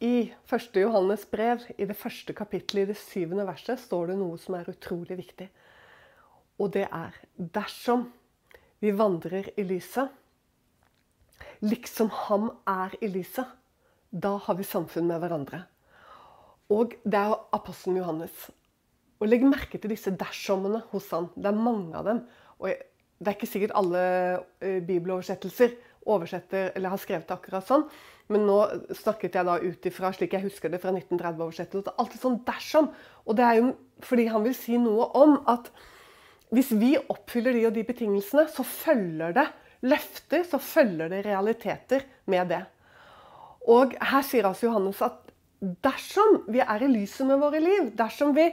i 1. Johannes brev, i det første kapittelet, i det syvende verset, står det noe som er utrolig viktig. Og det er dersom vi vandrer i lyset, liksom ham er i lyset, da har vi samfunn med hverandre. Og det er apostelen Johannes. Og Legg merke til disse dersommene hos han. Det er mange av dem. Og Det er ikke sikkert alle eh, bibeloversettelser oversetter, eller har skrevet det akkurat sånn. Men nå snakket jeg da ut ifra slik jeg husker det fra 1930-oversettelsen. Det er alltid sånn dersom. Og det er jo fordi han vil si noe om at hvis vi oppfyller de og de betingelsene, så følger det løfter, så følger det realiteter med det. Og her sier altså Johannes at dersom vi er i lyset med våre liv, dersom vi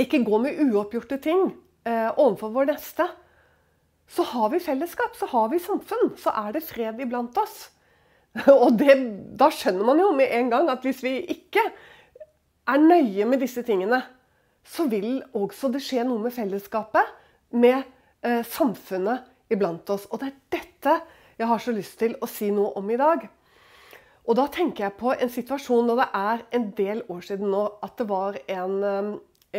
ikke går med uoppgjorte ting eh, overfor vår neste, så har vi fellesskap, så har vi samfunn. Så er det fred iblant oss. Og det, da skjønner man jo med en gang at hvis vi ikke er nøye med disse tingene, så vil også det skje noe med fellesskapet, med eh, samfunnet iblant oss. Og det er dette jeg har så lyst til å si noe om i dag. Og da tenker jeg på en situasjon da det er en del år siden nå at det var en, eh,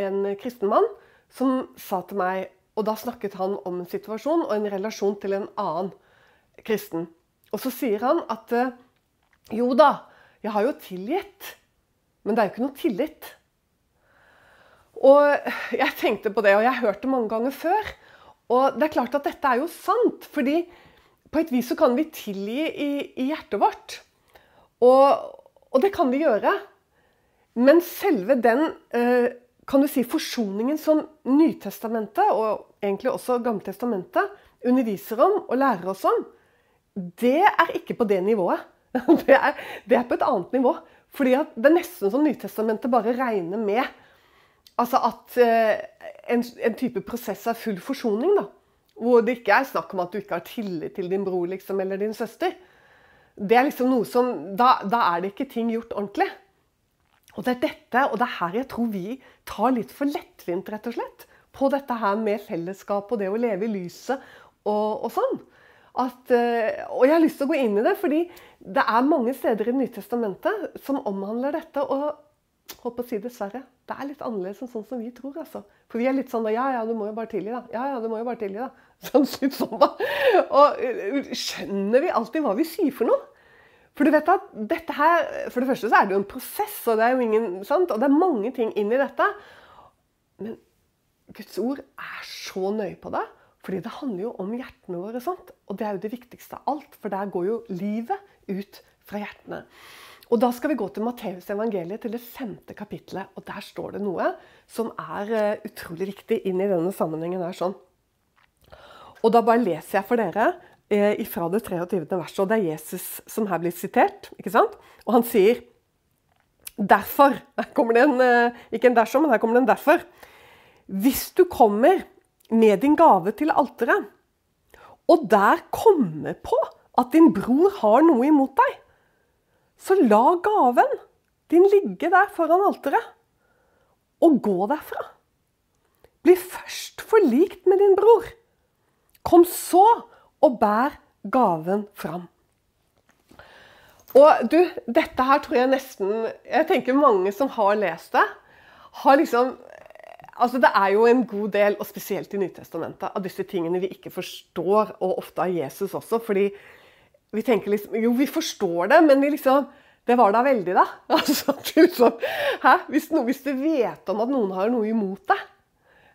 en kristen mann som sa til meg Og da snakket han om en situasjon og en relasjon til en annen kristen. Og så sier han at eh, jo da, jeg har jo tilgitt, men det er jo ikke noe tillit. Og jeg tenkte på det, og jeg har hørt det mange ganger før. Og det er klart at dette er jo sant, fordi på et vis så kan vi tilgi i, i hjertet vårt. Og, og, det kan vi gjøre. Men selve den eh, kan du si, forsoningen som Nytestamentet, og egentlig også Gammeltestamentet, underviser om og lærer oss om, det er ikke på det nivået. Det er, det er på et annet nivå. Fordi det er nesten som Nytestamentet bare regner med Altså at eh, en, en, type prosess er full forsoning. da. Hvor det ikke er snakk om at du ikke har tillit til din bror liksom, eller din søster. Det er liksom noe som, da, da, er det ikke ting gjort ordentlig. Og det er dette, og det er her jeg tror vi tar litt for lettvint rett og slett, på dette her med fellesskap og det å leve i lyset og, og sånn. At, eh, og jeg har lyst til å gå inn i det, fordi det er mange steder i Nytestamentet som omhandler dette. Og på å si dessverre, det er litt annerledes enn sånn som vi tror. altså. For vi er litt sånn da, ja ja, du må jo bare tilgi, da. Ja ja, du må jo bare tilgi, da. Sånn, sånn da. Og eh, skjønner vi alltid hva vi sier for noe? For du vet at dette her, for det første så er det jo en prosess, og det er jo ingen, sant? Og det er mange ting inn i dette. Men Guds ord er så nøye på det. Fordi det handler jo om hjertene våre. Sant? Og det er jo det viktigste av alt. For der går jo livet ut fra hjertene. Og Da skal vi gå til Matteus evangeliet, til det femte kapittelet. Og Der står det noe som er uh, utrolig viktig inn i denne sammenhengen. her sånn. Og Da bare leser jeg for dere fra det 23. verset. Og det er Jesus som her blir sitert. ikke sant? Og han sier Derfor Her kommer det en, uh, ikke en dersom, men her kommer det en derfor. Hvis du kommer med din gave til alteret, og der kommer på at din bror har noe imot deg så la gaven din ligge der foran alteret, og gå derfra. Bli først forlikt med din bror. Kom så og bær gaven fram. Og du, dette her tror jeg nesten Jeg tenker mange som har lest det, har liksom Altså Det er jo en god del, og spesielt i Nytestamentet, av disse tingene vi ikke forstår, og ofte av Jesus også. fordi vi tenker liksom Jo, vi forstår det, men vi liksom Det var da veldig, da. Altså, liksom? Hvis, no, hvis, du vet om at noen har noe imot deg,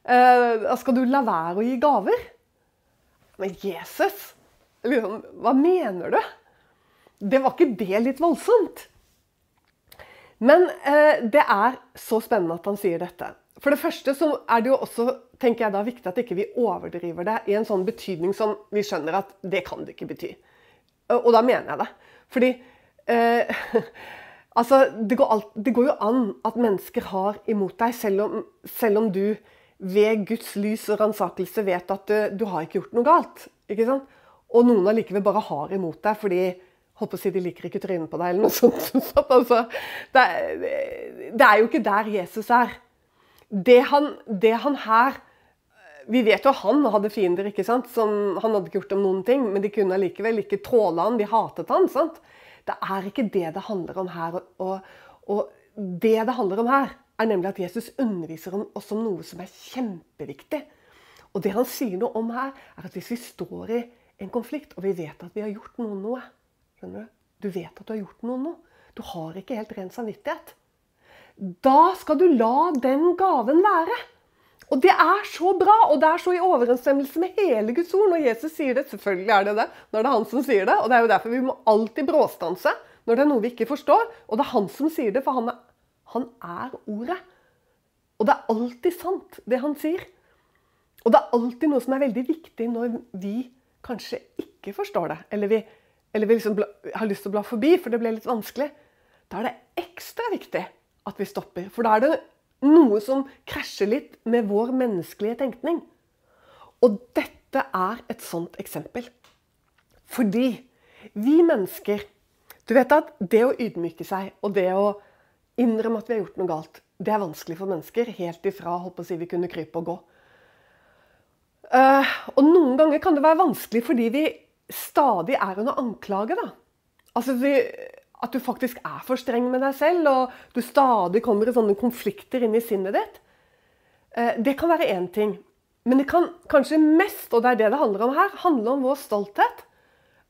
eh, skal du la være å gi gaver? Men Jesus liksom, Hva mener du? Det var ikke det litt voldsomt? Men eh, det er så spennende at han sier dette. For det første så er det jo også tenker jeg da, viktig at ikke vi overdriver det i en sånn betydning som vi skjønner at det kan det ikke bety. Og da mener jeg det. Fordi eh, altså, det går, alt, det går, jo an at mennesker har imot deg, selv om, selv om du ved Guds lys og ransakelse vet at du, har ikke gjort noe galt. ikke sant? Og noen allikevel bare har imot deg fordi holdt å si, de liker ikke trynet på deg. eller noe sånt. altså, det, det, er jo ikke der Jesus er. Det han, det han her vi vet jo at han hadde fiender. ikke sant? Som, han hadde ikke gjort om noen ting, men de kunne allikevel ikke tråle han, De hatet han. sant? Det er ikke det det handler om her. Og, og det det handler om her, er nemlig at Jesus underviser oss om noe som er kjempeviktig. Og det han sier noe om her, er at hvis vi står i en konflikt, og vi vet at vi har gjort noen noe skjønner Du Du vet at du har gjort noen noe. Du har ikke helt ren samvittighet. Da skal du la den gaven være. Og det er så bra, og det er så i overensstemmelse med hele Guds ord. Når Jesus sier det, selvfølgelig er det det, når det er han som sier det. Og det er jo derfor vi må alltid bråstanse når det er noe vi ikke forstår. Og det er han som sier det, for han er, han er ordet. Og det er alltid sant, det han sier. Og det er alltid noe som er veldig viktig når vi kanskje ikke forstår det. Eller vi, eller vi liksom har lyst til å bla forbi, for det ble litt vanskelig. Da er det ekstra viktig at vi stopper. For da er det noe som krasjer litt med vår menneskelige tenkning. Og dette er et sånt eksempel. Fordi vi mennesker Du vet at det å ydmyke seg og det å innrømme at vi har gjort noe galt, det er vanskelig for mennesker helt ifra håper si, vi kunne krype og gå. Uh, og noen ganger kan det være vanskelig fordi vi stadig er under anklage. da. Altså vi, At du faktisk er for streng med deg selv, og du stadig kommer i sånne konflikter inn i sinnet ditt. Uh, det kan være én ting. Men det kan kanskje mest, og det er det det handler om her, handle om vår stolthet.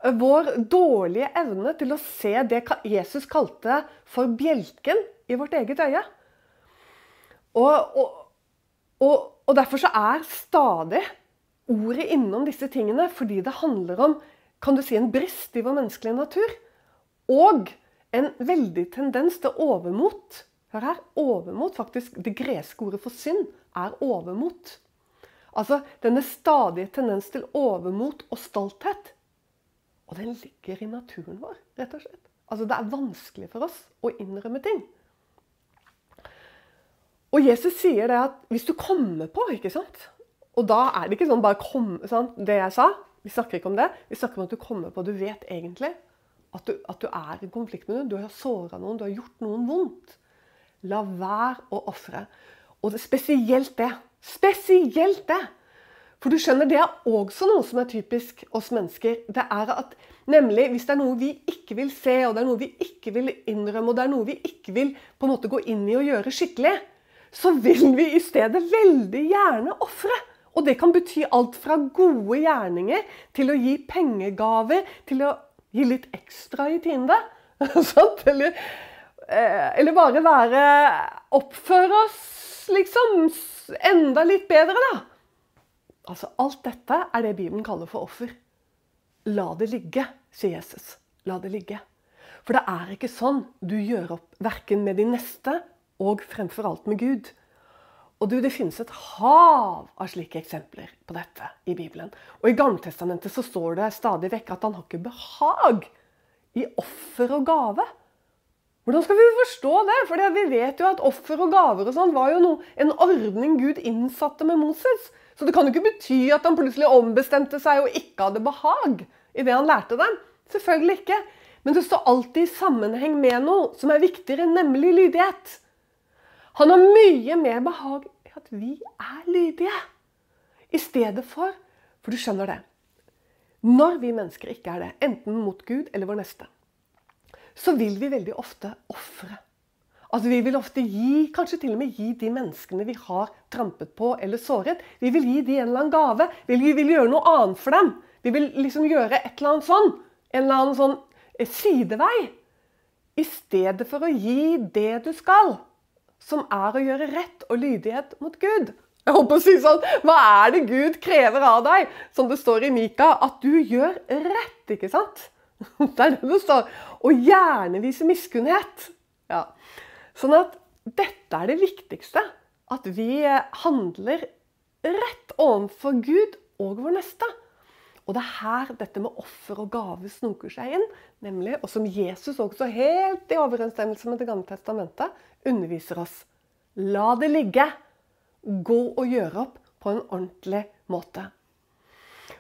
Vår dårlige evne til å se det Jesus kalte for bjelken i vårt eget øye. Og, og, og, og derfor så er stadig ordet innom disse tingene fordi det handler om kan du si, en brist i vår menneskelige natur. Og en veldig tendens til overmot. Hør her. Overmot, faktisk. Det greske ordet for synd er overmot. Altså denne stadige tendens til overmot og stolthet. Og den ligger i naturen vår, rett og slett. Altså Det er vanskelig for oss å innrømme ting. Og Jesus sier det at hvis du kommer på ikke sant? Og da er det ikke sånn bare kom, sant? det jeg sa. Vi snakker ikke om det. Vi snakker om at du kommer på Du vet egentlig at du, at du er i konflikt med noen. Du har såra noen, du har gjort noen vondt. La være å ofre. Og det, spesielt det. Spesielt det! For du skjønner, det er også noe som er typisk oss mennesker. Det er at Nemlig hvis det er noe vi ikke vil se, og det er noe vi ikke vil innrømme, og det er noe vi ikke vil på en måte gå inn i og gjøre skikkelig, så vil vi i stedet veldig gjerne ofre. Og det kan bety alt fra gode gjerninger til å gi pengegaver, til å gi litt ekstra i tiende. eller, eh, eller, bare være Oppføre oss liksom enda litt bedre, da. Altså, alt dette er det Bibelen kaller for offer. La det ligge, sier Jesus. La det ligge. For det er ikke sånn du gjør opp verken med din neste og fremfor alt med Gud. Og du, Det finnes et hav av slike eksempler på dette i Bibelen. Og I Gammeltestamentet så står det stadig vekk at han har ikke behag i offer og gave. Hvordan skal vi forstå det? For vi vet jo at offer og gaver og sånn var jo noe, en ordning Gud innsatte med Moses. Så det kan jo ikke bety at han plutselig ombestemte seg og ikke hadde behag i det han lærte dem. Selvfølgelig ikke. Men det står alltid i sammenheng med noe som er viktigere, nemlig lydighet. Han har mye mer behag i at vi er lydige. I stedet for For du skjønner det. Når vi mennesker ikke er det, enten mot Gud eller vår neste, så vil vi veldig ofte ofre. Altså Vi vil ofte gi, kanskje til og med gi de menneskene vi har trampet på eller såret, vi vil gi de en eller annen gave. Vi vil, gjøre noe annet for dem. Vi vil liksom gjøre et eller annet sånn. En eller annen sånn eh, sidevei. I stedet for å gi det du skal som er å gjøre rett og lydighet mot Gud. Jeg håper å si sånn, Hva er det Gud krever av deg? Som det står i Mika, at du gjør rett, ikke sant? Det er det det står. Og gjerne vise miskunnhet. Ja. Sånn at dette er det viktigste. At vi handler rett overfor Gud og vår neste. Og det er her dette med offer og gave snoker seg inn. nemlig, Og som Jesus også helt i overensstemmelse med Det gamle testamentet underviser oss. La det ligge. Gå og gjøre opp på en ordentlig måte.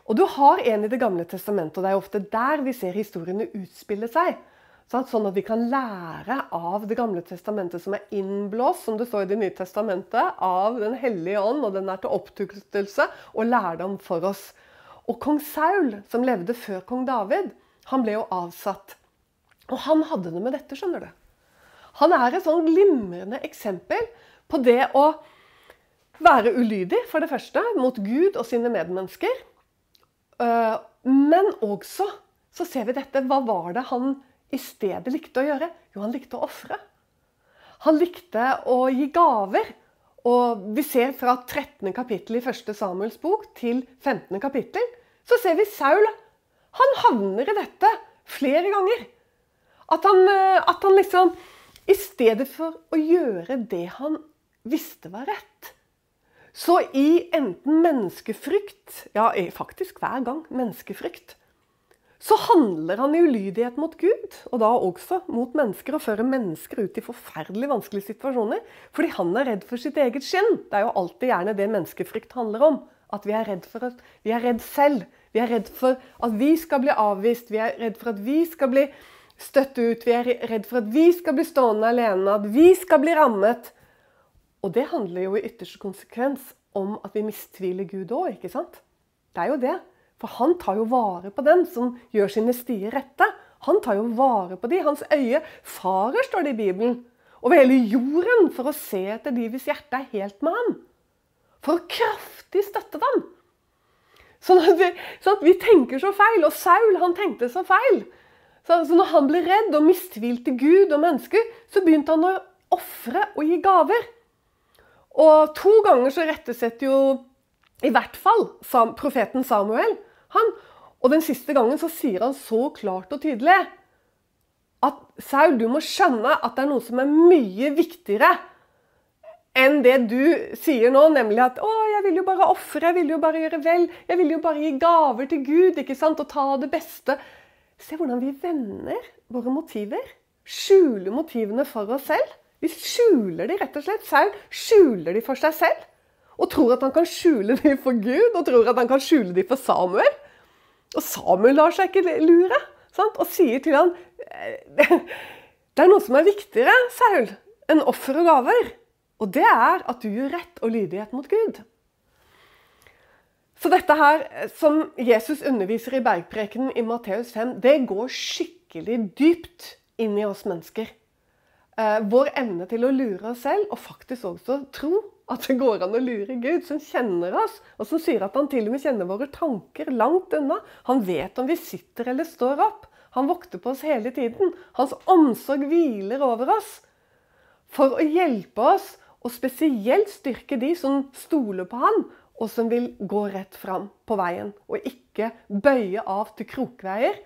Og du har en i Det gamle testamentet, og det er ofte der vi ser historiene utspille seg. Sånn at vi kan lære av Det gamle testamentet, som er innblåst, som det står i Det nye testamentet, av Den hellige ånd, og den er til opptuktelse og lærdom for oss. Og kong Saul, som levde før kong David, han ble jo avsatt Og han hadde det med dette, skjønner du. Han er et sånn glimrende eksempel på det å være ulydig, for det første, mot Gud og sine medmennesker. Eh, men også så ser vi dette. Hva var det han i stedet likte å gjøre? Jo, han likte å ofre. Han likte å gi gaver. Og vi ser fra 13. kapittel i 1. Samuels bok til 15. kapittel, så ser vi Saul. Han havner i dette flere ganger. At han, eh, at han liksom I stedet for å gjøre det han visste var rett, så i enten menneskefrykt, ja faktisk hver gang menneskefrykt, så handler han i ulydighet mot Gud, og da også mot mennesker, og fører mennesker ut i forferdelig vanskelige situasjoner. Fordi han er redd for sitt eget skinn. Det er jo alltid gjerne det menneskefrykt handler om. At vi er redd for at vi er redd selv. Vi er redd for at vi skal bli avvist. Vi er redd for at vi skal bli støtt ut. Vi er redd for at vi skal bli stående alene. At vi skal bli rammet. Og det handler jo i ytterste konsekvens om at vi mistviler Gud òg, ikke sant? Det er jo det. For han tar jo vare på den som gjør sine stier rette. Han tar jo vare på de. Hans øye farer, står det i Bibelen. Over hele jorden for å se etter de hvis hjerte er helt med ham. For å kraftig støtte dem. Sånn at vi, sånn at vi tenker så feil. Og Saul, han tenkte så feil. Så, så når han ble redd og mistvilte Gud og mennesker, så begynte han å ofre og gi gaver. Og to ganger så rettesetter jo i hvert fall profeten Samuel han, og den siste gangen så sier han så klart og tydelig at Saul, du må skjønne at det er noe som er mye viktigere enn det du sier nå, nemlig at 'Å, jeg vil jo bare ofre, jeg vil jo bare gjøre vel, jeg vil jo bare gi gaver til Gud', ikke sant, og ta det beste. Se hvordan vi vender våre motiver. Skjuler motivene for oss selv. Vi skjuler de rett og slett. Saul skjuler de for seg selv. Og tror at han kan skjule de for Gud, og tror at han kan skjule de for Samuel. Og Samuel lar seg ikke lure, sant? og sier til han Det er noe som er viktigere, Saul, enn offer og gaver. Og det er at du gjør rett og lydighet mot Gud. Så dette her som Jesus underviser i bergprekenen i Matteus 5, det går skikkelig dypt inn i oss mennesker. Eh, vår evne til å lure oss selv, og faktisk også tro at det går an å lure Gud, som kjenner oss, og som sier at han til og med kjenner våre tanker langt unna. Han vet om vi sitter eller står opp. Han vokter på oss hele tiden. Hans omsorg hviler over oss for å hjelpe oss, og spesielt styrke de som stoler på han, og som vil gå rett fram på veien, og ikke bøye av til krokveier,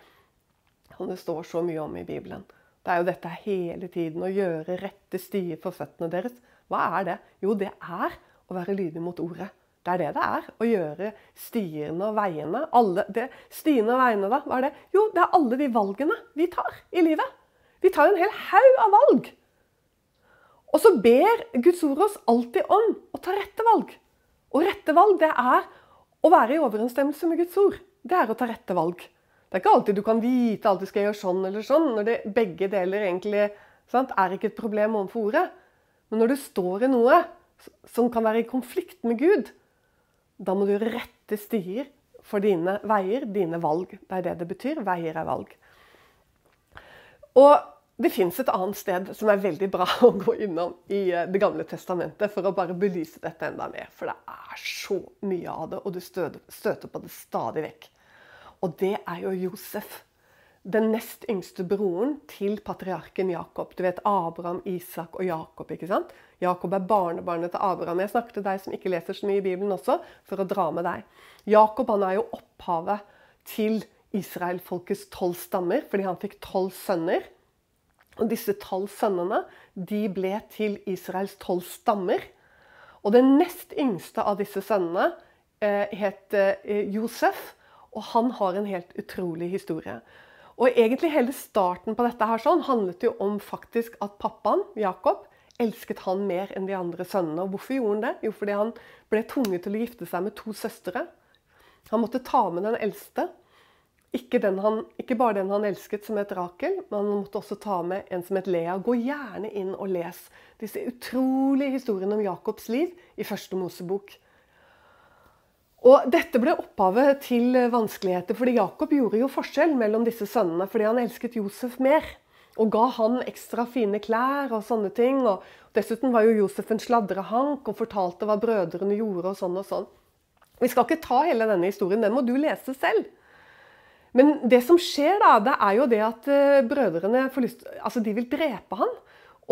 som det står så mye om i Bibelen. Det er jo dette hele tiden å gjøre rette stier for føttene deres. Hva er det? Jo, det er å være lydig mot ordet. Det er det det er. Å gjøre stiene og veiene alle, det, Stiene og veiene, da? Hva er det? Jo, det er alle de valgene vi tar i livet. Vi tar en hel haug av valg. Og så ber Guds ord oss alltid om å ta rette valg. Og rette valg, det er å være i overensstemmelse med Guds ord. Det er å ta rette valg. Det er ikke alltid du kan vite alt du skal gjøre sånn eller sånn, når det begge deler egentlig sant, er ikke et problem overfor ordet. Men når du står i noe som kan være i konflikt med Gud, da må du rette stier for dine veier, dine valg. Det er det det betyr. Veier er valg. Og det fins et annet sted som er veldig bra å gå innom i eh, Det gamle testamentet for å bare belyse dette enda mer. For det er så mye av det, og du støter på det stadig vekk. Og det er jo Josef den nest yngste broren til patriarken Jakob. Du vet Abraham, Isak og Jakob. ikke sant? Jakob er barnebarnet til Abraham. Jeg snakket til deg som ikke leser så mye i Bibelen også, for å dra med deg. Jakob han er jo opphavet til israelfolkets tolv stammer, fordi han fikk tolv sønner. Og disse tolv sønnene de ble til Israels tolv stammer. Og den nest yngste av disse sønnene eh, het eh, Josef, og han har en helt utrolig historie. Og egentlig hele starten på dette her sånn handlet jo om faktisk at pappaen, Jakob, elsket han mer enn de andre sønnene. Og hvorfor gjorde han det? Jo, fordi han ble tvunget til å gifte seg med to søstre. Han måtte ta med den eldste. Ikke, den han, ikke, bare den han elsket, som het Rakel, men han måtte også ta med en som het Lea. Gå gjerne inn og les disse utrolige historiene om Jakobs liv i første Mosebok. Og Dette ble opphavet til vanskeligheter, fordi Jakob gjorde jo forskjell mellom disse sønnene fordi han elsket Josef mer. og ga han ekstra fine klær og sånne ting. Og dessuten var jo Josef en sladrehank og fortalte hva brødrene gjorde og sånn og sånn. Vi skal ikke ta hele denne historien, den må du lese selv. Men det som skjer, da, det er jo det at uh, brødrene får lyst, altså de vil drepe han.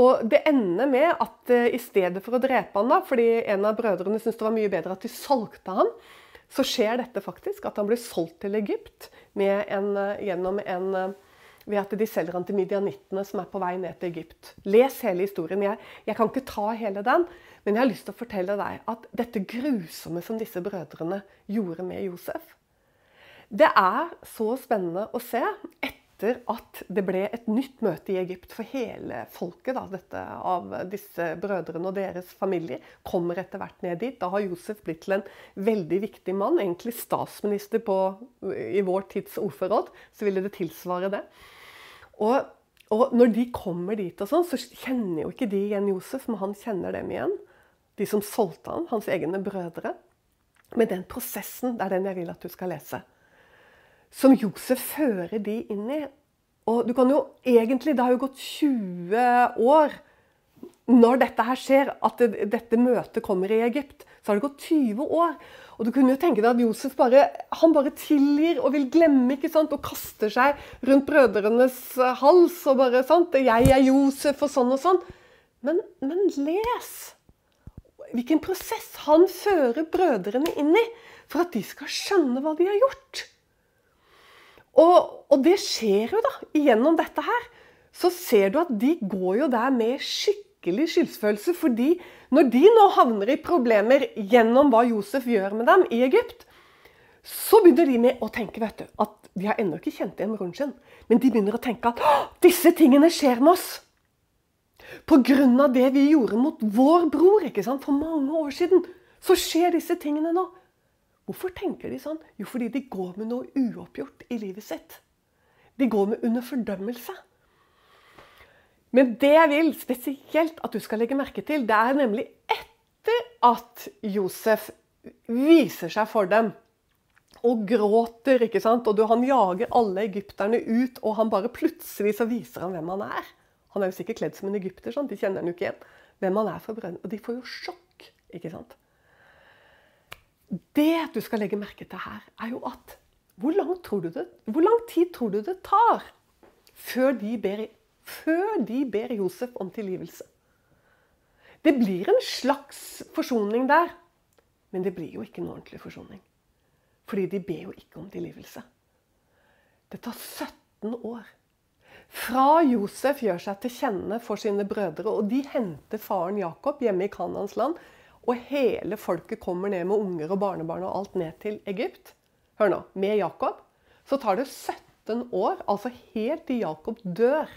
Og det ender med at uh, i stedet for å drepe han, da, fordi en av brødrene syntes det var mye bedre at de solgte han, så skjer dette faktisk. At han blir solgt til Egypt en, uh, gjennom en ved at de selger han til midianittene som er på vei ned til Egypt. Les hele historien. Jeg, jeg, kan ikke ta hele den, men jeg har lyst til å fortelle deg at dette grusomme som disse brødrene gjorde med Josef Det er så spennende å se etter at det ble et nytt møte i Egypt for hele folket. Da, dette av disse brødrene og deres familie kommer etter hvert ned dit. Da har Josef blitt til en veldig viktig mann. Egentlig statsminister på, i vår tids ordforråd. Så ville det tilsvare det. Og, og, når de kommer dit, og sånn, så kjenner jo ikke de igjen Josef, men han kjenner dem igjen. De som solgte han, hans egne brødre. Men den prosessen det er den jeg vil at du skal lese. Som Josef fører de inn i. Og du kan jo egentlig, Det har jo gått 20 år når dette her skjer, at dette møtet kommer i Egypt. Så har det gått 20 år. Og du kunne jo tenke deg at Josef bare, han bare tilgir og vil glemme ikke sant? og kaster seg rundt brødrenes hals og bare sant? 'Jeg er Josef', og sånn og sånn. Men, men les hvilken prosess han fører brødrene inn i for at de skal skjønne hva de har gjort. Og, og det skjer jo da, gjennom dette her. Så ser du at de går jo der med skikkelig skyldsfølelse. fordi når de nå havner i problemer gjennom hva Josef gjør med dem i Egypt, så begynner de med å tenke vet du, at de har ennå ikke kjent igjen broren sin. Men de begynner å tenke at disse tingene skjer med oss. Pga. det vi gjorde mot vår bror ikke sant, for mange år siden, så skjer disse tingene nå. Hvorfor tenker de sånn? Jo, fordi de går med noe uoppgjort i livet sitt. De går med under fordømmelse. Men det jeg vil spesielt at du skal legge merke til, det er nemlig etter at Josef viser seg for dem og gråter, ikke sant? og han jager alle egypterne ut, og han bare plutselig så viser han hvem han er. Han er jo sikkert kledd som en egypter, sånn. de kjenner han jo ikke igjen. Hvem han er for brønn. Og de får jo sjokk, ikke sant. Det du skal legge merke til her, er jo at hvor lang, det, hvor lang tid tror du det tar før de ber før de ber Josef om tilgivelse. Det blir en slags forsoning der, men det blir jo ikke en ordentlig forsoning. Fordi de ber jo ikke om tilgivelse. Det tar 17 år. Fra Josef gjør seg til kjenne for sine brødre, og de henter faren Jakob hjemme i Kanans land, og hele folket kommer ned med unger og barnebarn og alt ned til Egypt. Hør nå, med Jakob så tar det 17 år, altså helt til Jakob dør,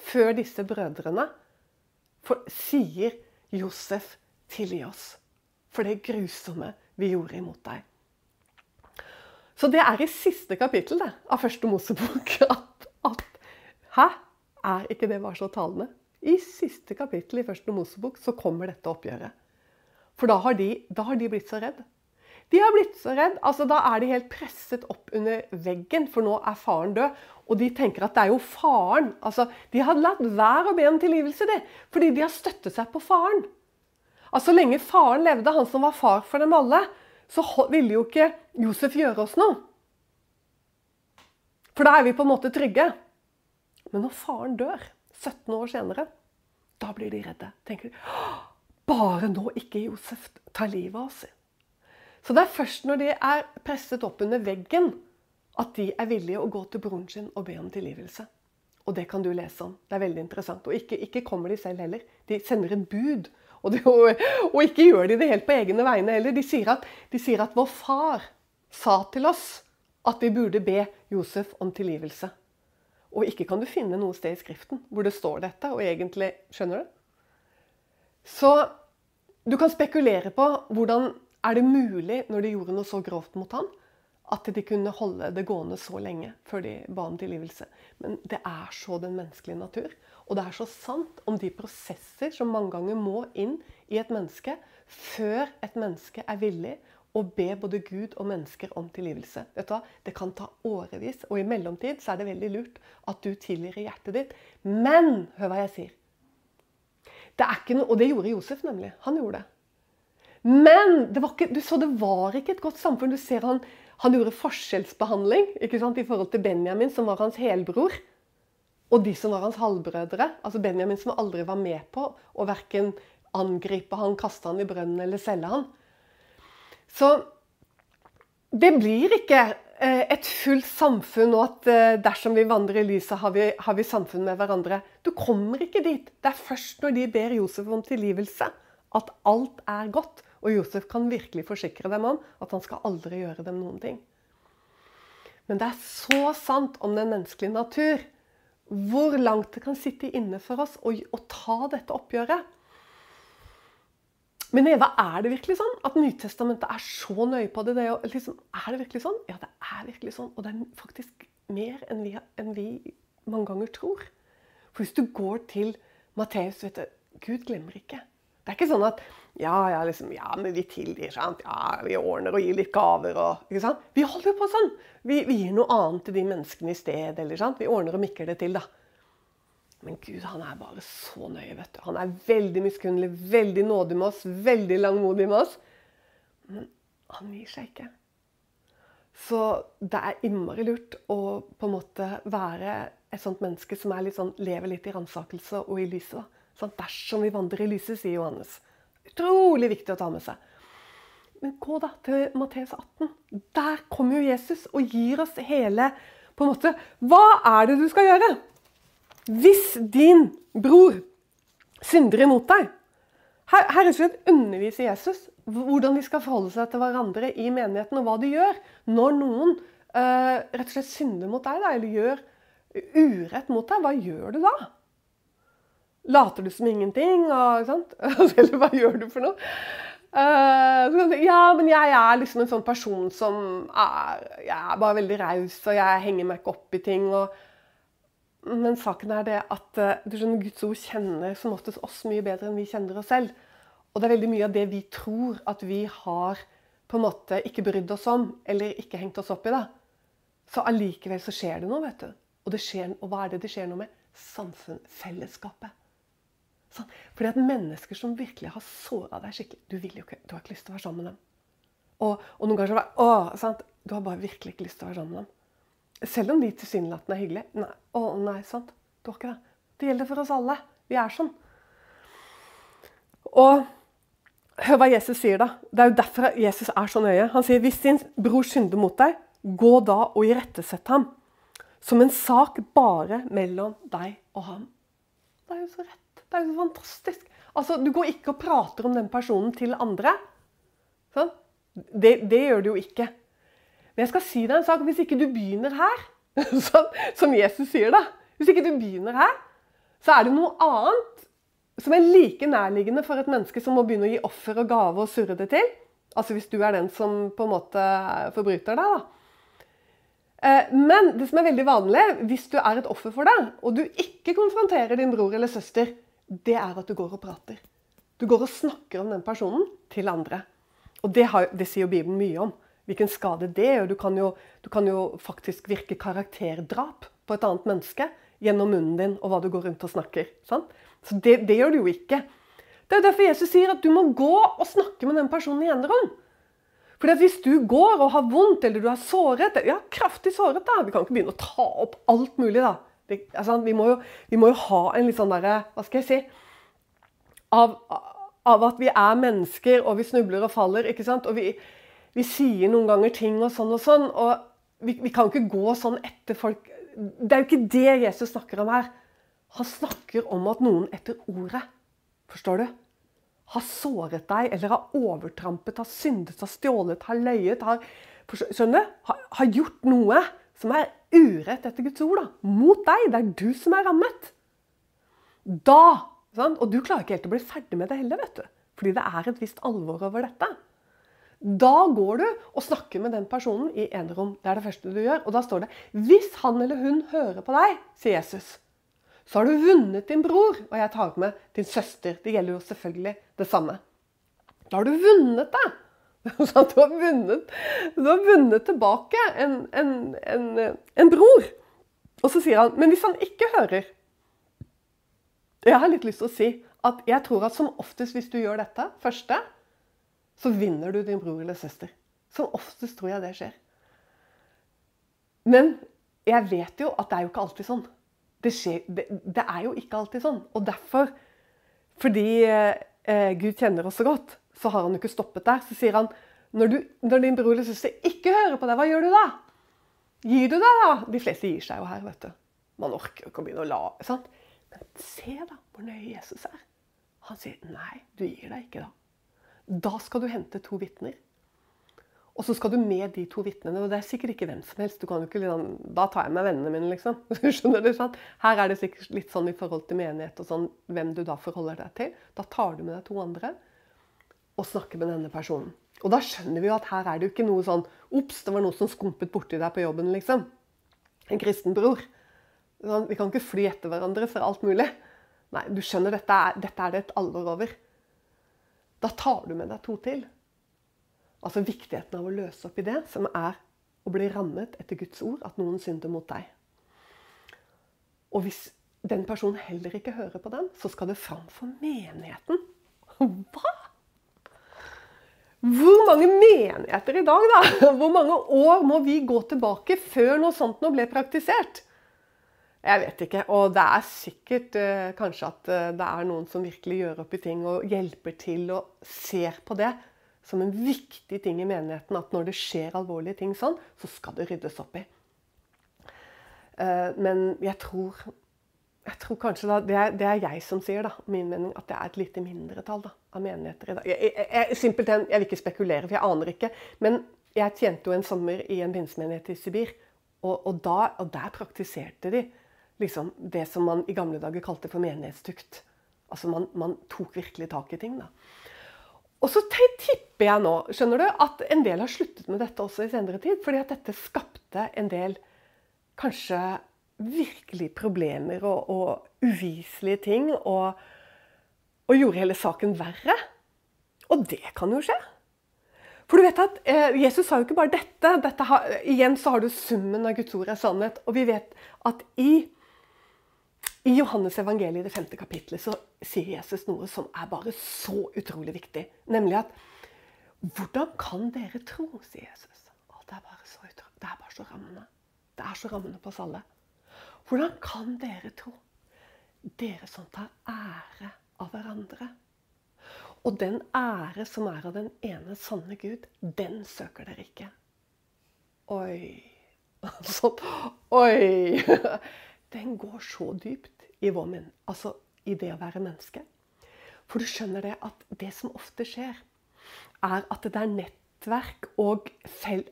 før disse brødrene for, sier Josef, tilgi oss for det grusomme vi gjorde imot deg. Så det er i siste kapittel det, av første Mosebok at, at Hæ? Er ikke det bare så talende? I siste kapittel i første Mosebok så kommer dette oppgjøret. For da har de, da har de blitt så redd. De har blitt så redd. Altså, da er de helt presset opp under veggen, for nå er faren død. Og de tenker at det er jo faren. Altså, de har latt være å be om tilgivelse, det, fordi de har støttet seg på faren. Altså, Så lenge faren levde, han som var far for dem alle, så ville jo ikke Josef gjøre oss noe. For da er vi på en måte trygge. Men når faren dør, 17 år senere, da blir de redde. Tenker de, Bare nå ikke Josef tar livet av oss. Så det er først når de er presset opp under veggen, at de er villige å gå til broren sin og be om tilgivelse. Og det kan du lese om. Det er veldig interessant. Og ikke, ikke kommer de selv heller. De sender et bud. Og, de, og, og, ikke gjør de det helt på egne vegne heller. De sier, at, de sier at vår far sa til oss at vi burde be Josef om tilgivelse. Og ikke kan du finne noe sted i Skriften hvor det står dette. og egentlig, Skjønner du? Så du kan spekulere på hvordan er det mulig, når de gjorde noe så grovt mot han, at de kunne holde det gående så lenge før de ba om tilgivelse? Men det er så den menneskelige natur. Og det er så sant om de prosesser som mange ganger må inn i et menneske før et menneske er villig å be både Gud og mennesker om tilgivelse. Det kan ta årevis, og i mellomtid er det veldig lurt at du tilgir i hjertet ditt. Men hør hva jeg sier. Det er ikke noe, og det gjorde Josef, nemlig. Han gjorde det. Men det ikke, du så det var ikke et godt samfunn. Du ser han, han gjorde forskjellsbehandling sant, i forhold til Benjamin, som var hans helbror. Og de som var hans halvbrødre. Altså Benjamin som aldri var med på å verken angripe han, kaste han i brønnen eller selge han. Så det blir ikke et fullt samfunn, og at eh, dersom vi vandrer i lyset, har vi, har vi samfunn med hverandre. Du kommer ikke dit. Det er først når de ber Josef om tilgivelse, at alt er godt. Og Josef kan virkelig forsikre dem om at han skal aldri gjøre dem noen ting. Men det er så sant om den menneskelige natur. Hvor langt det kan sitte inne for oss å ta dette oppgjøret. Men Eva, er det virkelig sånn at Nytestamentet er så nøye på det? det er, liksom, er, det virkelig sånn? Ja, det er virkelig sånn. Og det er faktisk mer enn vi, enn vi mange ganger tror. For hvis du går til Matteus, vet du, Gud glemmer ikke. Det er ikke sånn at ja, ja, liksom, ja men vi tilgir, sant? Ja, vi ordner og gir litt gaver. Og, ikke sant? Vi holder jo på sånn. Vi, vi, gir noe annet til de menneskene i stedet. Eller, sant? Vi ordner og mikker det til. da. Men Gud han er bare så nøye. vet du. Han er veldig miskunnelig, veldig nådig med oss, veldig langmodig med oss. Men han gir seg ikke. Så det er innmari lurt å på en måte være et sånt menneske som litt sånn, lever litt i ransakelse og i lyset. Sånn, dersom vi vandrer i lyset, sier Johannes. Utrolig viktig å ta med seg. Men gå da til Matteus 18. Der kommer jo Jesus og gir oss hele på en måte, Hva er det du skal gjøre? Hvis din bror synder imot deg Her, her rett og slett underviser Jesus hvordan de skal forholde seg til hverandre i menigheten, og hva de gjør når noen uh, rett og slett synder mot deg, da, eller gjør urett mot deg. Hva gjør du da? Later du som ingenting? Og, eller hva gjør du for noe? Uh, ja, men jeg er liksom en sånn person som er, jeg er bare veldig raus, og jeg henger meg ikke opp i ting. og men saken er det at eh, du skjønner, Guds ord kjenner som oftest oss mye bedre enn vi kjenner oss selv. Og det er veldig mye av det vi tror at vi har på en måte ikke brydd oss om, eller ikke hengt oss opp i. det. Så allikevel så skjer det noe, vet du. Og, skjer, og hva er det det skjer noe med? Samfunn, fellesskapet. Sånn. Fordi at mennesker som virkelig har såra deg skikkelig Du vil jo ikke, du har ikke lyst til å være sammen med dem. Og, og noen ganger så er det, å, sant? Du har bare virkelig ikke lyst til å være sammen med dem. Selv om de tilsynelatende er hyggelige. Nei, å nei, sant. Det var ikke det. Det gjelder for oss alle. Vi er sånn. Og hør hva Jesus sier, da. Det er jo derfor Jesus er så nøye. Han sier hvis din bror synder mot deg, gå da og irettesett ham. Som en sak bare mellom deg og ham. Det er jo så rett. Det er jo så fantastisk. Altså, Du går ikke og prater om den personen til andre. Sånn? Det, det gjør du jo ikke. Men jeg skal si deg en sak. Hvis ikke du begynner her, som, Jesus sier da, hvis ikke du begynner her, så er det noe annet som er like nærliggende for et menneske som må begynne å gi offer og gave og surre det til. Altså hvis du er den som på en måte forbryter deg. da. Eh, men det som er veldig vanlig hvis du er et offer for det, og du ikke konfronterer din bror eller søster, det er at du går og prater. Du går og snakker om den personen til andre. Og det, har, det sier jo Bibelen mye om hvilken skade det gjør. Du kan jo, du kan jo faktisk virke karakterdrap på et annet menneske gjennom munnen din og hva du går rundt og snakker. Sant? Så det, det, gjør du jo ikke. Det er derfor Jesus sier at du må gå og snakke med den personen i enerom. For Hvis du går og har vondt eller du er såret Ja, kraftig såret, da. Vi kan ikke begynne å ta opp alt mulig, da. Det, altså, vi, må jo, vi, må jo, ha en litt sånn derre Hva skal jeg si av, av, at vi er mennesker, og vi snubler og faller. ikke sant? Og vi, vi sier noen ganger ting og sånn og sånn. Og vi, vi kan ikke gå sånn etter folk. Det er jo ikke det Jesus snakker om her. Han snakker om at noen etter ordet, forstår du, har såret deg, eller har overtrampet, har syndet, har stjålet, har løyet, har, skjønner, har, har gjort noe som er urett etter Guds ord, da, mot deg. Det er du som er rammet. Da sant? Og du klarer ikke helt å bli ferdig med det heller, vet du. Fordi det er et visst alvor over dette. Da går du og snakker med den personen i enerom. Det er det første du gjør. Og da står det Hvis han eller hun hører på deg, sier Jesus, så har du vunnet din bror. Og jeg tar med din søster. Det gjelder jo selvfølgelig det samme. Da har du vunnet. Så du har vunnet, du har vunnet tilbake en, en, en, en bror. Og så sier han Men hvis han ikke hører Jeg har litt lyst til å si at jeg tror at som oftest hvis du gjør dette første, så vinner du din bror eller søster. Som oftest tror jeg det skjer. Men jeg vet jo at det er jo ikke alltid sånn. Det, skjer, det, det er jo ikke alltid sånn. Og derfor, fordi eh, Gud kjenner oss så godt, så har han jo ikke stoppet der. Så sier han når, du, når din bror eller søster ikke hører på deg, hva gjør du da? Gir du deg, da? De fleste gir seg jo her, vet du. Man orker jo ikke å begynne å la sant? Men se da hvor nøye Jesus er. Han sier nei, du gir deg ikke da. Da skal du hente to vitner. Og så skal du med de to vitnene. Og det er sikkert ikke hvem som helst. Liksom, da tar jeg med vennene mine, liksom. Skjønner du Sant? Her er det sikkert litt sånn i forhold til menighet og sånn, hvem du da forholder deg til. Da tar du med deg to andre og snakker med denne personen. Og da skjønner vi jo at her er det jo ikke noe sånn Ops, det var noe som skumpet borti deg på jobben, liksom. En kristen bror. Sånn, vi kan ikke fly etter hverandre for alt mulig. Nei, du skjønner, dette er, dette er det et alvor over. Da tar du med deg to til. Altså viktigheten av å løse opp i det, som er å bli rammet etter Guds ord, at noen synder mot deg. Og hvis den personen heller ikke hører på den, så skal det fram for menigheten. Hva? Hvor mange menigheter i dag, da? Hvor mange år må vi gå tilbake før noe sånt nå ble praktisert? Jeg vet ikke. Og det er sikkert eh, kanskje at eh, det er noen som virkelig gjør opp i ting og hjelper til og ser på det som en viktig ting i menigheten. At når det skjer alvorlige ting sånn, så skal det ryddes opp i. Eh, men jeg tror, jeg tror kanskje da, det er, det er, jeg som sier, da, min mening, at det er et lite mindretall da, av menigheter i dag. Jeg, jeg, jeg, simpelthen, jeg vil ikke spekulere, for jeg aner ikke. Men jeg tjente jo en sommer i en pinsemenighet i Sibir. Og, og, da, og der praktiserte de liksom det som man i gamle dager kalte for menighetstukt. Altså man, man tok virkelig tak i ting. da. Og så tipper jeg nå skjønner du, at en del har sluttet med dette også i senere tid. Fordi at dette skapte en del kanskje virkelig problemer og, og uviselige ting. Og, og, gjorde hele saken verre. Og det kan jo skje. For du vet at eh, Jesus sa jo ikke bare dette. dette har, igjen så har du summen av Guds ord er sannhet. Og vi vet at i i Johannes evangeliet, i det femte kapitlet, så sier Jesus noe som er bare så utrolig viktig. Nemlig at Hvordan kan dere tro, sier Jesus. Å, det, er bare så utrolig. det er bare så rammende. Det er så rammende på oss alle. Hvordan kan dere tro? Dere som tar ære av hverandre. Og den ære som er av den ene sanne Gud, den søker dere ikke. Oi. Sånn. Oi! den går så dypt i, vår, altså i det å være menneske. For du skjønner det at det som ofte skjer, er at det er nettverk og,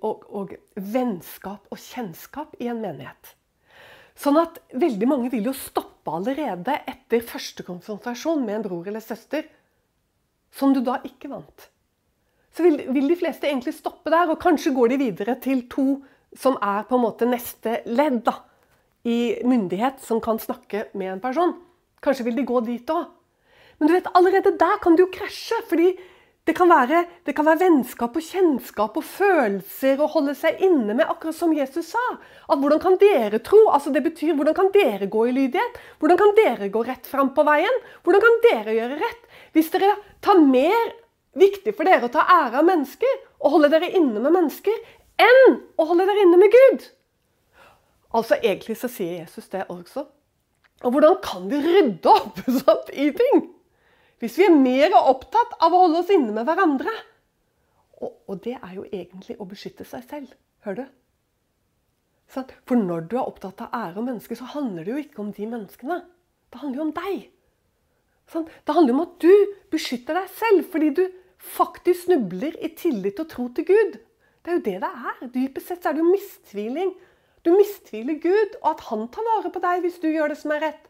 og, og vennskap og kjennskap i en menighet. Sånn at veldig mange vil jo stoppe allerede etter første konfrontasjon med en bror eller søster, som du da ikke vant. Så vil, vil de fleste egentlig stoppe der, og kanskje går de videre til to som er på en måte neste ledd. da i myndighet som kan snakke med en person. Kanskje vil de gå dit òg. Men du vet, allerede der kan det jo krasje. fordi det kan, være, det kan, være, vennskap og kjennskap og følelser å holde seg inne med, akkurat som Jesus sa. At hvordan kan dere tro? Altså Det betyr hvordan kan dere gå i lydighet? Hvordan kan dere gå rett fram på veien? Hvordan kan dere gjøre rett? Hvis dere tar mer viktig for dere å ta ære av mennesker og holde dere inne med mennesker, enn å holde dere inne med Gud. Altså Egentlig så sier Jesus det også. Og hvordan kan vi rydde opp sant, i ting? Hvis vi er mer opptatt av å holde oss inne med hverandre. Og, og det er jo egentlig å beskytte seg selv. Hører du? For når du er opptatt av ære og mennesker, så handler det jo ikke om de menneskene. Det handler jo om deg. Det handler om at du beskytter deg selv fordi du faktisk snubler i tillit og tro til Gud. Det er jo det det er. Dypest sett er det jo mistviling du mistviler Gud, og at han tar vare på deg hvis du gjør det som er rett.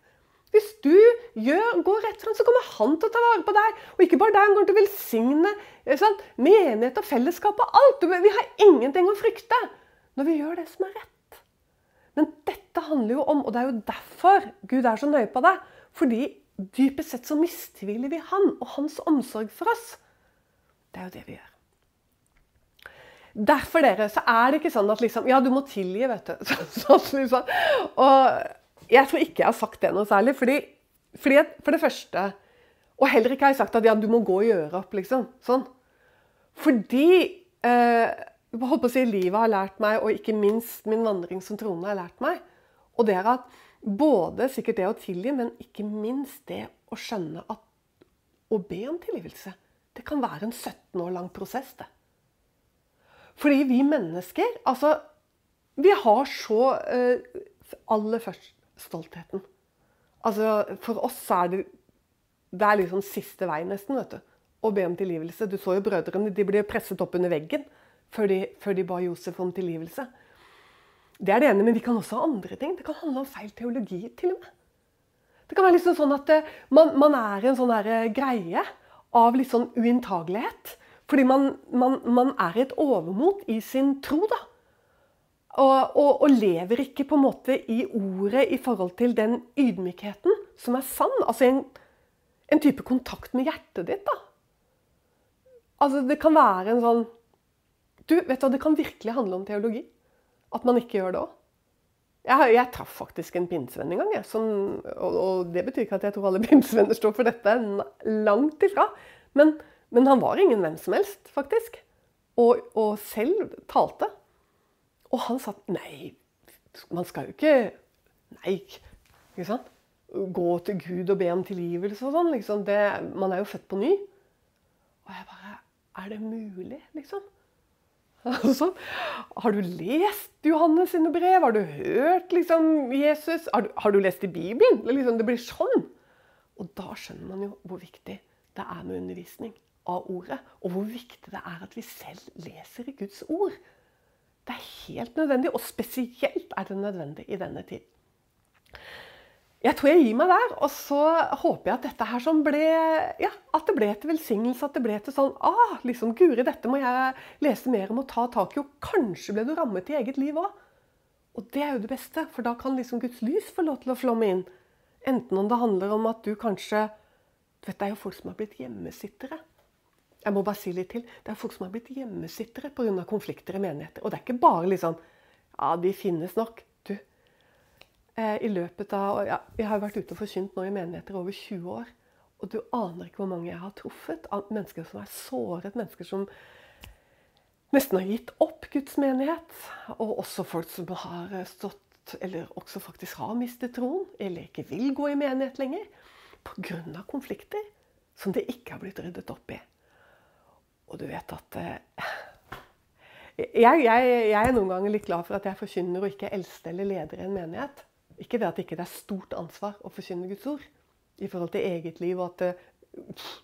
Hvis du gjør, går rett fram, så kommer han til å ta vare på deg. Og ikke bare deg, han kommer til å velsigne sant? menighet og fellesskap og alt. Vi har ingenting å frykte når vi gjør det som er rett. Men dette handler jo om, og det er jo derfor Gud er så nøye på det, fordi dypest sett så mistviler vi han og hans omsorg for oss. Det er jo det vi gjør. Derfor dere, så er det ikke sånn at liksom Ja, du må tilgi, vet du. Så, så, liksom. Og jeg tror ikke jeg har sagt det noe særlig. Fordi, fordi for det første Og heller ikke har jeg sagt at ja, du må gå og gjøre opp, liksom. Sånn. Fordi eh, jeg holdt på å si, livet har lært meg, og ikke minst min vandring som troende har lært meg, og det er at både sikkert det å tilgi, men ikke minst det å skjønne at å be om tilgivelse, det kan være en 17 år lang prosess, det. Fordi vi mennesker Altså, vi har så uh, Aller først stoltheten. Altså, for oss er det Det er liksom siste vei, nesten, vet du. Å be om tilgivelse. Du så jo brødrene. De ble presset opp under veggen før de, før de ba Josef om tilgivelse. Det er det ene, men vi kan også ha andre ting. Det kan handle om feil teologi, til og med. Det kan være liksom sånn at eh, man, man er en sånn eh, greie av litt sånn uinntagelighet. Fordi man, man, man er i et overmot i sin tro, da. Og, og, og, lever ikke på en måte i ordet i forhold til den ydmykheten som er sann. Altså en, en type kontakt med hjertet ditt, da. Altså det kan være en sånn Du, vet du hva, det kan virkelig handle om teologi. At man ikke gjør det òg. Jeg, jeg traff faktisk en pinsevenn en gang. Jeg, som, og, og, det betyr ikke at jeg tror alle pinsevenner står for dette. Langt ifra. Men, men han var ingen hvem som helst, faktisk. Og, og, selv talte. Og han sa nei, man skal jo ikke Nei, ikke sant? Gå til Gud og be om tilgivelse og sånn. Liksom. Det, man er jo født på ny. Og jeg bare Er det mulig, liksom? Altså, har du lest Johannes sine brev? Har du hørt liksom, Jesus? Har du, har du, lest i Bibelen? Liksom, det blir sånn. Og da skjønner man jo hvor viktig det er med undervisning av ordet. Og hvor viktig det er at vi selv leser i Guds ord. Det er helt nødvendig, og spesielt er det nødvendig i denne tid jeg tror jeg gir meg der. Og så håper jeg at dette her som ble Ja, at det ble til velsignelse. At det ble til sånn ah, liksom, Guri, dette må jeg lese mer om og ta tak i. Og kanskje ble du rammet i eget liv òg. Og det er jo det beste, for da kan liksom Guds lys få lov til å flomme inn. Enten om det handler om at du kanskje du vet, Det er jo folk som har blitt hjemmesittere. Jeg må bare si litt til. Det er folk som har blitt hjemmesittere pga. konflikter i menigheter. Og det er ikke bare litt sånn Ja, de finnes nok. Eh, i løpet av ja, Jeg har vært ute og forkynt nå i menigheter over 20 år. Og du aner ikke hvor mange jeg har truffet. Mennesker som er såret, mennesker som nesten har gitt opp Guds menighet. Og også folk som har stått, eller også faktisk har mistet troen, eller ikke vil gå i menighet lenger. Pga. konflikter som det ikke har blitt ryddet opp i. Og du vet at eh, jeg, jeg, jeg, er noen ganger litt glad for at jeg forkynner og ikke eldste eller leder i en menighet. Ikke det at ikke det er stort ansvar å forkynne Guds ord i forhold til eget liv, og at det,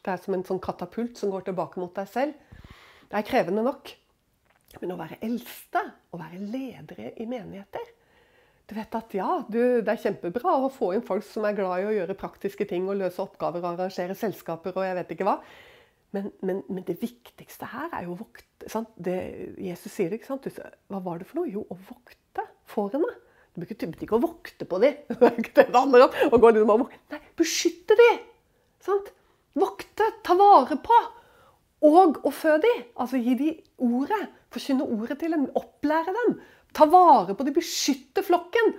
det er som en sånn katapult som går tilbake mot deg selv. Det er krevende nok. Men å være eldste, å være ledere i menigheter Du vet at ja, du, det er kjempebra å få inn folk som er glad i å gjøre praktiske ting og løse oppgaver og arrangere selskaper og jeg vet ikke hva. Men, men, men det viktigste her er jo å vokte. Det, Jesus sier det, ikke sant? Hva var det for noe? Jo, å vokte fårene. Du bruker ikke å vokte på dem. Det det det liksom Nei, beskytte dem! Sant? Vokte, ta vare på. Og å fø dem. Altså gi dem ordet. Forkynne ordet til dem. Opplære dem. Ta vare på dem. Beskytte flokken.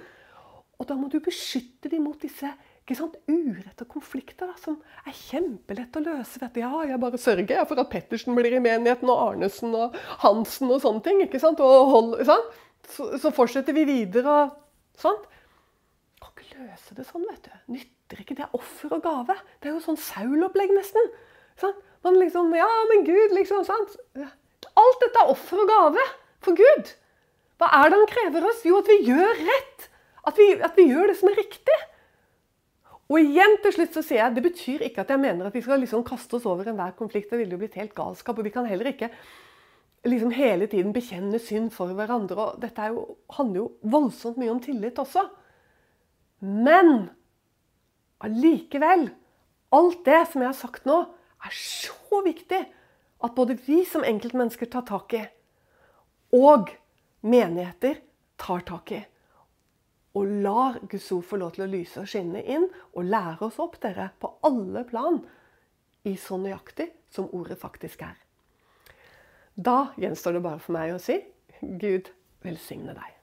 Og da må du beskytte dem mot disse ikke sant, urett og konflikter da, som er kjempelett å løse. Vet du. Ja, jeg bare sørger for at Pettersen blir i menigheten, og Arnesen og Hansen og sånne ting. ikke sant? Og hold, sant? Så, så fortsetter vi videre. og sånt. Kan ikke løse det sånn, vet du. Nytter ikke det offer og gave. Det er jo sånn Saul-opplegg, nesten. Sant? Man liksom Ja, men Gud, liksom. sant? Alt dette er offer og gave for Gud. Hva er det han krever oss? Jo, at vi gjør rett. At vi, at vi gjør det som er riktig. Og igjen til slutt så sier jeg, Det betyr ikke at jeg mener at vi skal liksom kaste oss over enhver konflikt. Det ville jo blitt helt galskap. Og vi kan heller ikke liksom hele tiden bekjenne synd for hverandre. og Dette jo, handler jo voldsomt mye om tillit også. Men allikevel Alt det som jeg har sagt nå, er så viktig at både vi som enkeltmennesker tar tak i, og menigheter tar tak i. Og lar Guds ord få lov til å lyse og skinne inn, og lære oss opp, dere, på alle plan, i så nøyaktig som ordet faktisk er. Da gjenstår det bare for meg å si Gud velsigne deg.